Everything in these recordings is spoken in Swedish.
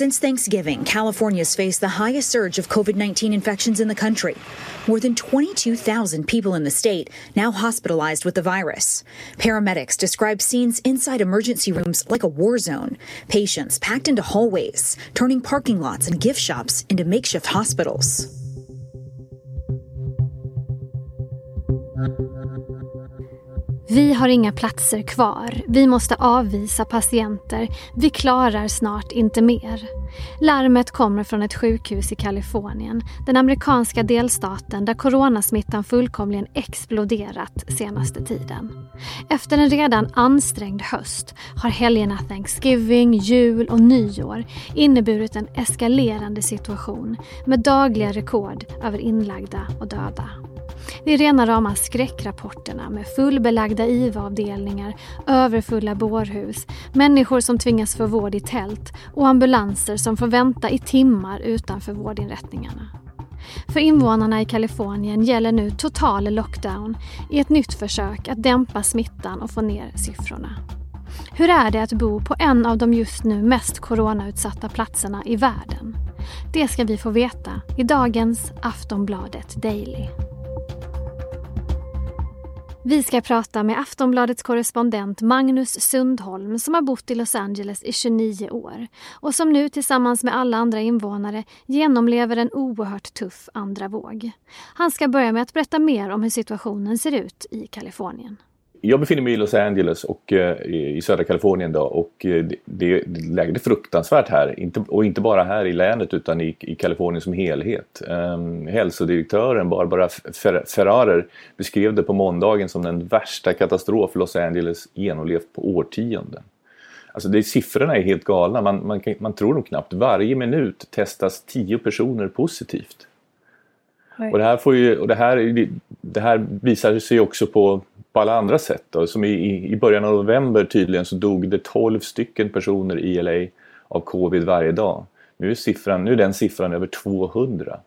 Since Thanksgiving, California's faced the highest surge of COVID 19 infections in the country. More than 22,000 people in the state now hospitalized with the virus. Paramedics describe scenes inside emergency rooms like a war zone. Patients packed into hallways, turning parking lots and gift shops into makeshift hospitals. Vi har inga platser kvar. Vi måste avvisa patienter. Vi klarar snart inte mer. Larmet kommer från ett sjukhus i Kalifornien, den amerikanska delstaten där coronasmittan fullkomligen exploderat senaste tiden. Efter en redan ansträngd höst har helgerna Thanksgiving, jul och nyår inneburit en eskalerande situation med dagliga rekord över inlagda och döda. Det är rena rama skräckrapporterna med fullbelagda IVA-avdelningar, överfulla bårhus, människor som tvingas få vård i tält och ambulanser som får vänta i timmar utanför vårdinrättningarna. För invånarna i Kalifornien gäller nu total lockdown i ett nytt försök att dämpa smittan och få ner siffrorna. Hur är det att bo på en av de just nu mest coronautsatta platserna i världen? Det ska vi få veta i dagens Aftonbladet Daily. Vi ska prata med Aftonbladets korrespondent Magnus Sundholm som har bott i Los Angeles i 29 år och som nu tillsammans med alla andra invånare genomlever en oerhört tuff andra våg. Han ska börja med att berätta mer om hur situationen ser ut i Kalifornien. Jag befinner mig i Los Angeles och eh, i södra Kalifornien då och eh, det, det, läget är fruktansvärt här. Inte, och inte bara här i länet utan i, i Kalifornien som helhet. Um, hälsodirektören Barbara Ferrarer beskrev det på måndagen som den värsta katastrof Los Angeles genomlevt på årtionden. Alltså det, siffrorna är helt galna, man, man, man tror dem knappt. Varje minut testas tio personer positivt. Och det här, får ju, och det, här, det här visar sig också på på alla andra sätt. Då. Som i, i början av november tydligen så dog det 12 stycken personer i LA av covid varje dag. Nu är, siffran, nu är den siffran över 200.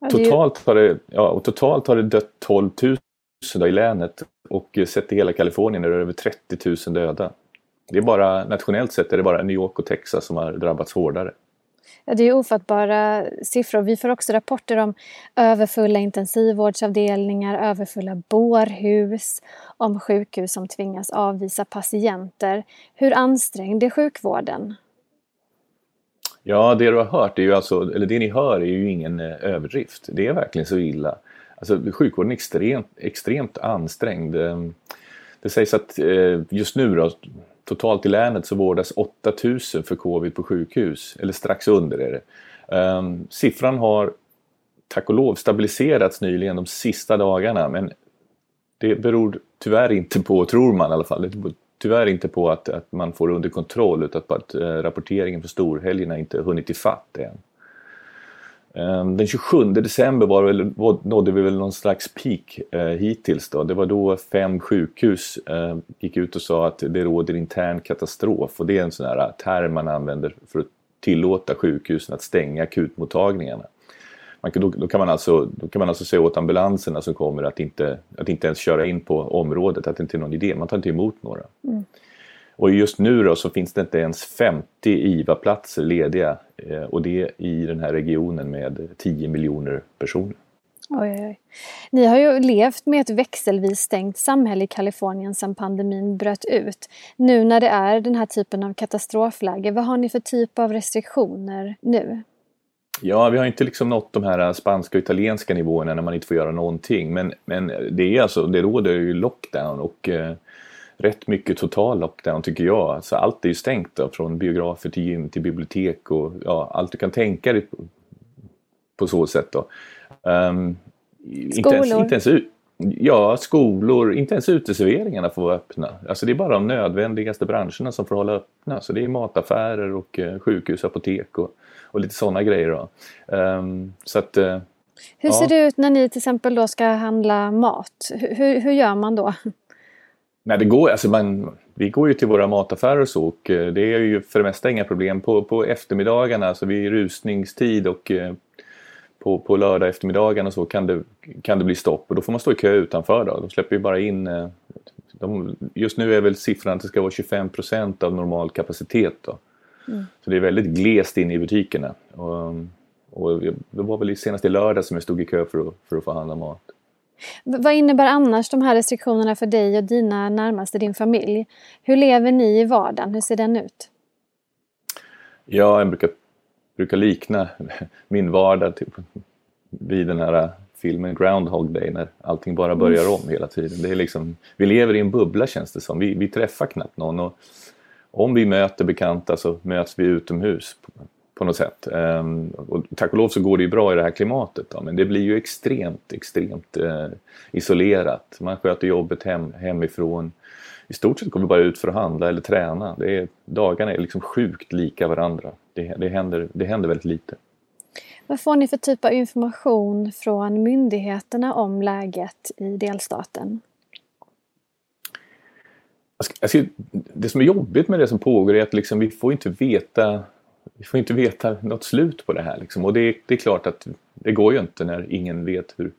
Ja, totalt, har det, ja, och totalt har det dött 12 000 då i länet och sett i hela Kalifornien är det över 30 000 döda. Det är bara, nationellt sett är det bara New York och Texas som har drabbats hårdare. Ja, det är ofattbara siffror. Vi får också rapporter om överfulla intensivvårdsavdelningar, överfulla bårhus, om sjukhus som tvingas avvisa patienter. Hur ansträngd är sjukvården? Ja, det du har hört, är ju alltså, eller det ni hör är ju ingen eh, överdrift. Det är verkligen så illa. Alltså, sjukvården är extremt, extremt ansträngd. Ehm, det sägs att eh, just nu då, Totalt i länet så vårdas 8000 för covid på sjukhus, eller strax under är det. Um, siffran har tack och lov stabiliserats nyligen de sista dagarna men det beror tyvärr inte på, tror man i alla fall, tyvärr inte på att, att man får under kontroll utan på att eh, rapporteringen för storhelgerna inte hunnit ifatt än. Ehm, den 27 december var väl, nådde vi väl någon slags peak eh, hittills. Då. Det var då fem sjukhus eh, gick ut och sa att det råder intern katastrof. Och det är en sån här eh, term man använder för att tillåta sjukhusen att stänga akutmottagningarna. Man, då, då, kan man alltså, då kan man alltså säga åt ambulanserna som kommer att inte, att inte ens köra in på området, att det inte är någon idé. Man tar inte emot några. Mm. Och just nu då så finns det inte ens 50 IVA-platser lediga eh, och det i den här regionen med 10 miljoner personer. Oj, oj. Ni har ju levt med ett växelvis stängt samhälle i Kalifornien sedan pandemin bröt ut. Nu när det är den här typen av katastrofläge, vad har ni för typ av restriktioner nu? Ja, vi har inte liksom nått de här spanska och italienska nivåerna när man inte får göra någonting. Men, men det, är alltså, det råder ju lockdown och eh, rätt mycket total lockdown tycker jag. Alltså allt är ju stängt då, från biografer till gym till bibliotek och ja, allt du kan tänka dig på, på så sätt. Då. Um, Skolor? Inte ens, inte ens, ja, skolor. Inte ens uteserveringarna får vara öppna. Alltså det är bara de nödvändigaste branscherna som får hålla öppna. Så det är mataffärer och eh, sjukhus, apotek och, och lite sådana grejer. Um, så att, uh, hur ja. ser det ut när ni till exempel då ska handla mat? Hur, hur gör man då? Nej, det går, alltså man, vi går ju till våra mataffärer och så och eh, det är ju för det mesta inga problem. På, på eftermiddagarna, alltså vid rusningstid och eh, på, på lördag eftermiddagarna så kan det, kan det bli stopp och då får man stå i kö utanför. Då. De släpper ju bara in de, just nu är väl siffran att det ska vara 25% av normal kapacitet. Då. Mm. Så det är väldigt glest inne i butikerna. Och, och det var väl senast i lördag som jag stod i kö för att, för att få handla mat. Vad innebär annars de här restriktionerna för dig och dina närmaste, din familj? Hur lever ni i vardagen? Hur ser den ut? Ja, jag brukar, brukar likna min vardag typ, vid den här filmen Groundhog Day när allting bara börjar om hela tiden. Det är liksom, vi lever i en bubbla känns det som. Vi, vi träffar knappt någon. Och om vi möter bekanta så möts vi utomhus på, något sätt. Um, och tack och lov så går det ju bra i det här klimatet då, men det blir ju extremt, extremt uh, isolerat. Man sköter jobbet hem, hemifrån. I stort sett går vi bara ut för att handla eller träna. Det är, dagarna är liksom sjukt lika varandra. Det, det, händer, det händer väldigt lite. Vad får ni för typ av information från myndigheterna om läget i delstaten? Det som är jobbigt med det som pågår är att liksom, vi får inte veta vi får inte veta något slut på det här. Liksom. Och det, det, är klart att det går ju inte när ingen vet hur,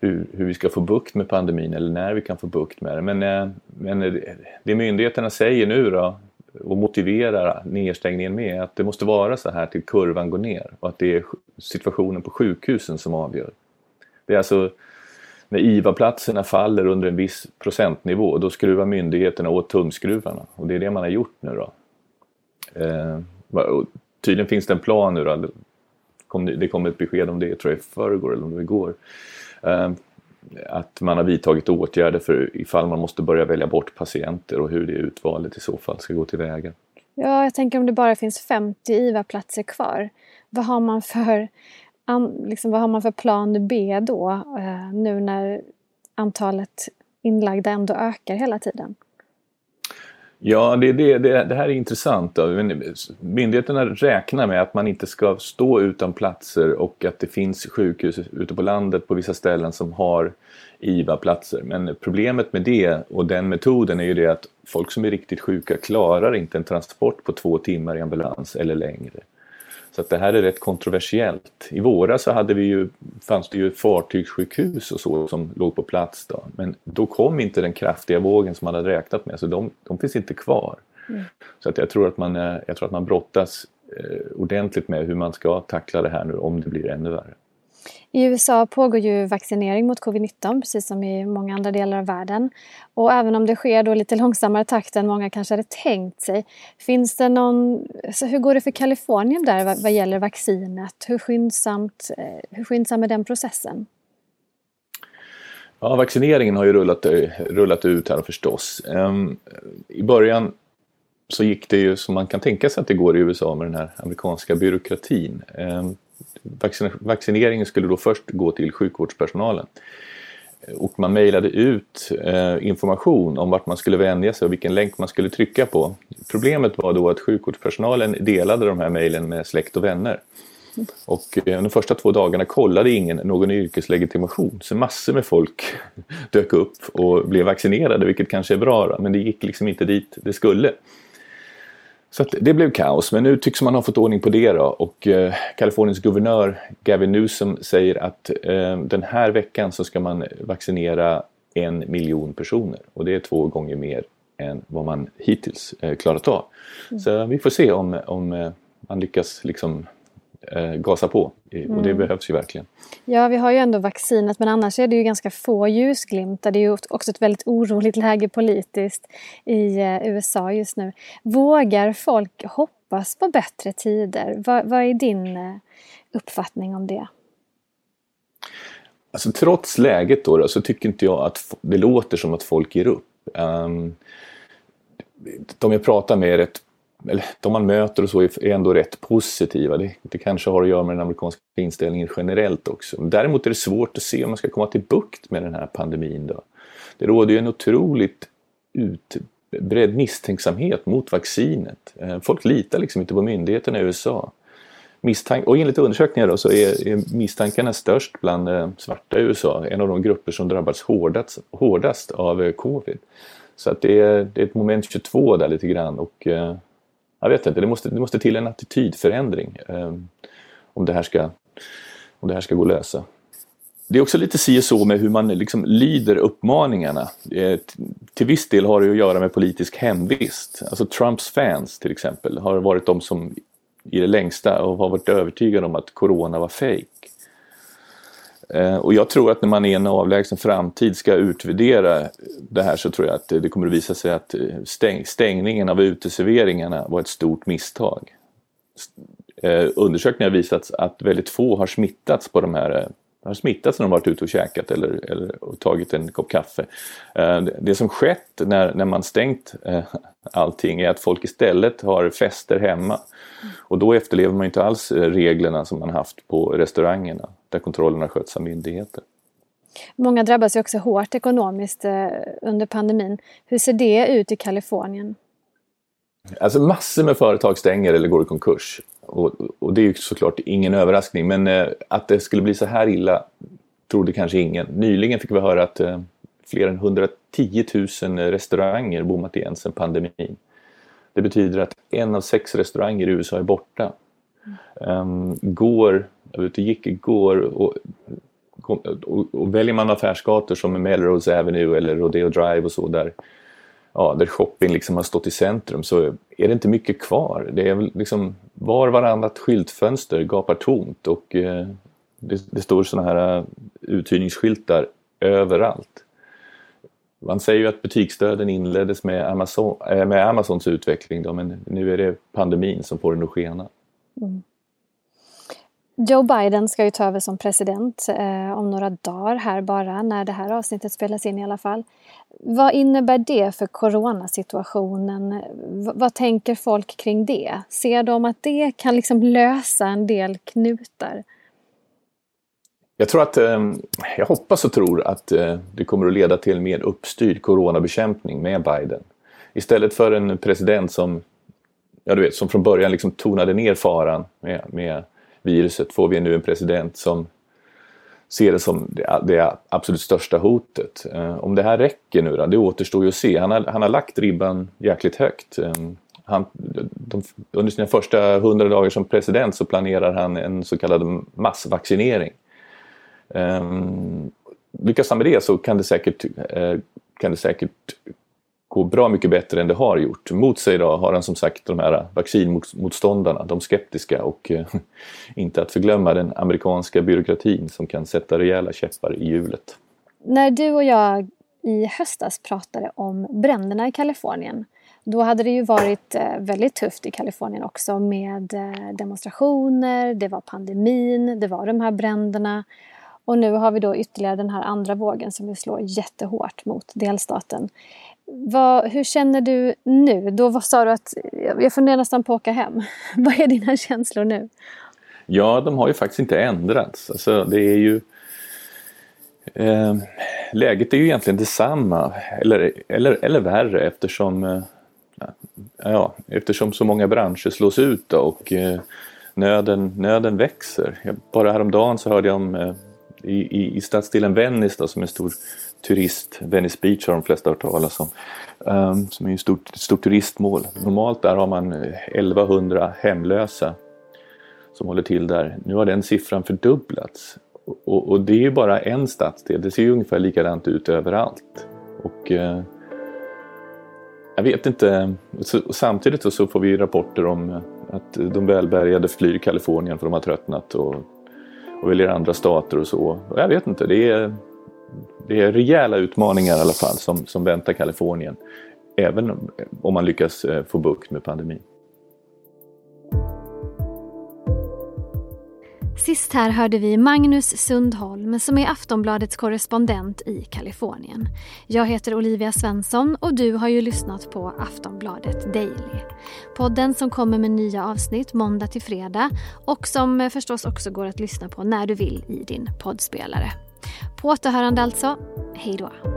hur, hur, vi ska få bukt med pandemin eller när vi kan få bukt med det. Men, eh, men det myndigheterna säger nu då och motiverar nedstängningen med att det måste vara så här till kurvan går ner och att det är situationen på sjukhusen som avgör. Det är alltså när IVA-platserna faller under en viss procentnivå då skruvar myndigheterna åt tumskruvarna och det är det man har gjort nu då. Eh, Tydligen finns det en plan nu då. Det kom, ett besked om det tror jag i förrgår eller om det var igår. Ehm, att man har vidtagit åtgärder för ifall man måste börja välja bort patienter och hur det utvalet i så fall ska gå tillväga. Ja, jag tänker om det bara finns 50 IVA-platser kvar. Vad har man för, liksom, vad har man för plan B då eh, nu när antalet inlagda ändå ökar hela tiden? Ja, det, det, det, det här är intressant. Då. Myndigheterna räknar med att man inte ska stå utan platser och att det finns sjukhus ute på landet på vissa ställen som har IVA-platser. Men problemet med det och den metoden är ju det att folk som är riktigt sjuka klarar inte en transport på två timmar i ambulans eller längre. Så att det här är rätt kontroversiellt. I våras så hade vi ju, fanns det ju fartygssjukhus och så som låg på plats då. Men då kom inte den kraftiga vågen som man hade räknat med så de, de finns inte kvar. Mm. Så att jag tror att man, eh, jag tror att man brottas eh, ordentligt med hur man ska tackla det här nu om det blir ännu värre. I USA pågår ju vaccinering mot covid-19 precis som i många andra delar av världen. Och även om det sker då lite långsammare takt än många kanske hade tänkt sig. Finns det någon, så hur går det för Kalifornien där vad, vad gäller vaccinet? Hur, skyndsamt, eh, hur skyndsam är den processen? Ja, vaccineringen har ju rullat, eh, rullat ut här förstås. Um, I början så gick det ju som man kan tänka sig att det går i USA med den här amerikanska byråkratin. Um, vaccineringen skulle då först gå till sjukvårdspersonalen. Och man mejlade ut eh, information om vart man skulle vänja sig och vilken länk man skulle trycka på. Problemet var då att sjukvårdspersonalen delade de här mejlen med släkt och vänner. Och eh, de första två dagarna kollade ingen någon yrkeslegitimation så massor med folk dök upp och blev vaccinerade vilket kanske är bra men det gick liksom inte dit det skulle. Så det blev kaos, men nu tycks man ha fått ordning på det då och eh, Kaliforniens guvernör Gavin Newsom säger att eh, den här veckan så ska man vaccinera en miljon personer och det är två gånger mer än vad man hittills eh, klarat av. Mm. Så vi får se om, om eh, man lyckas liksom eh, gasa på och det mm. behövs ju verkligen. Ja, vi har ju ändå vaccinet men annars är det ju ganska få ljusglimtar. Det är ju också ett väldigt oroligt läge politiskt i eh, USA just nu. Vågar folk hoppas på bättre tider? Vad, vad är din eh, uppfattning om det? Alltså, trots läget då, då, så tycker inte jag att det låter som att folk ger upp. Um, de jag pratar med är rätt eller de man möter och så är ändå rätt positiva. Det, det, kanske har att göra med den amerikanska inställningen generellt också. Däremot är det svårt att se om man ska komma till bukt med den här pandemin. Då. Det råder ju en otroligt utbredd misstänksamhet mot vaccinet. Eh, folk litar liksom inte på myndigheterna i USA. Misstank och enligt undersökningar då så är, är misstankarna störst bland eh, svarta i USA, en av de grupper som drabbats hårdast, hårdast av eh, covid. Så att det, är, det är ett moment 22 där lite grann och eh, jag vet inte, det måste, det måste till en attitydförändring eh, om, det här ska, om det här ska gå att lösa. det är också lite si och så med hur man liksom lyder uppmaningarna. Eh, till viss del har det att göra med politisk hemvist. Alltså Trumps fans till exempel har varit de som i det längsta och har varit övertygade om att corona var fejk. Eh, och jag tror att när man i en avlägsen framtid ska utvärdera det här så tror jag att det kommer att visa sig att eh, stäng, stängningen av uteserveringarna var ett stort misstag. Eh, undersökningar har visat att väldigt få har smittats på de här eh, har smittats när de varit ute och käkat eller, eller tagit en kopp kaffe. Eh, det som skett när, när man stängt eh, allting är att folk istället har fester hemma. Och då efterlever man inte alls reglerna som man haft på restaurangerna där kontrollerna sköts av myndigheter. Många drabbas ju också hårt ekonomiskt eh, under pandemin. Hur ser det ut i Kalifornien? Alltså massor med företag stänger eller går i konkurs. Och, och det är ju såklart ingen överraskning men eh, att det skulle bli så här illa trodde kanske ingen. Nyligen fick vi höra att eh, fler än 110 000 restauranger bommat igen sedan pandemin. Det betyder att en av sex restauranger i USA är borta. Um, går, jag vet, och gick igår och, och, och väljer man affärsgator som Melrose Avenue eller Rodeo Drive och så där ja, där shopping liksom har stått i centrum så är det inte mycket kvar. Det är liksom var varannat skyltfönster gapar tomt och eh, det, det, står sådana här eh, uthyrningsskyltar överallt. Man säger ju att butiksdöden inleddes med, Amazon, eh, med Amazons utveckling då, men nu är det pandemin som får den att skena. Mm. Joe Biden ska ju ta över som president eh, om några dagar här bara, när det här avsnittet spelas in i alla fall. Vad innebär det för coronasituationen? V vad tänker folk kring det? Ser de att det kan liksom lösa en del knutar? Jag tror att, eh, jag hoppas och tror att eh, det kommer att leda till mer uppstyrd coronabekämpning med Biden. Istället för en president som, ja du vet, som från början liksom tonade ner faran med, med viruset får vi nu en president som ser det som det absolut största hotet. Eh, om det här räcker nu då, det återstår ju att se. Han har, han har lagt ribban jäkligt högt. Eh, han, de, under sina första hundra dagar som president så planerar han en så kallad massvaccinering. Um, lyckas han med det så kan det säkert, kan det säkert gå bra mycket bättre än det har gjort. Mot sig då har han som sagt de här vaccinmotståndarna, de skeptiska och eh, inte att förglömma den amerikanska byråkratin som kan sätta rejäla käppar i hjulet. När du och jag i höstas pratade om bränderna i Kalifornien då hade det ju varit eh, väldigt tufft i Kalifornien också med eh, demonstrationer, det var pandemin, det var de här bränderna. Och nu har vi då ytterligare den här andra vågen som slår jättehårt mot delstaten. Vad, hur känner du nu? Då sa du att jag funderar nästan på att åka hem. Vad är dina känslor nu? Ja, de har ju faktiskt inte ändrats. Alltså, det är ju... Eh, läget är ju egentligen detsamma, eller, eller, eller värre eftersom, eh, ja, eftersom så många branscher slås ut och eh, nöden, nöden växer. Bara häromdagen så hörde jag om eh, i, i, i stadsdelen Venice då, som är en stor turist, Venice Beach har de flesta hört talas om, um, som är ett stort, stort turistmål. Normalt där har man eh, 1100 hemlösa som håller till där. Nu har den siffran fördubblats. Och, och det är ju bara en stadsdel, det ser ju ungefär likadant ut överallt. Och uh, jag vet inte, så, samtidigt så får vi rapporter om eh, att de välbärgade flyr Kalifornien för de har tröttnat och, och väljer andra stater och så. Och jag vet inte, det är det är rejäla utmaningar i alla fall som, som väntar Kalifornien. Även om man lyckas eh, få bukt med pandemin. Sist här hörde vi Magnus Sundholm som är Aftonbladets korrespondent i Kalifornien. Jag heter Olivia Svensson och du har ju lyssnat på Aftonbladet Daily. Podden som kommer med nya avsnitt måndag till fredag och som eh, förstås också går att lyssna på när du vill i din poddspelare. På återhörande alltså. Hej då.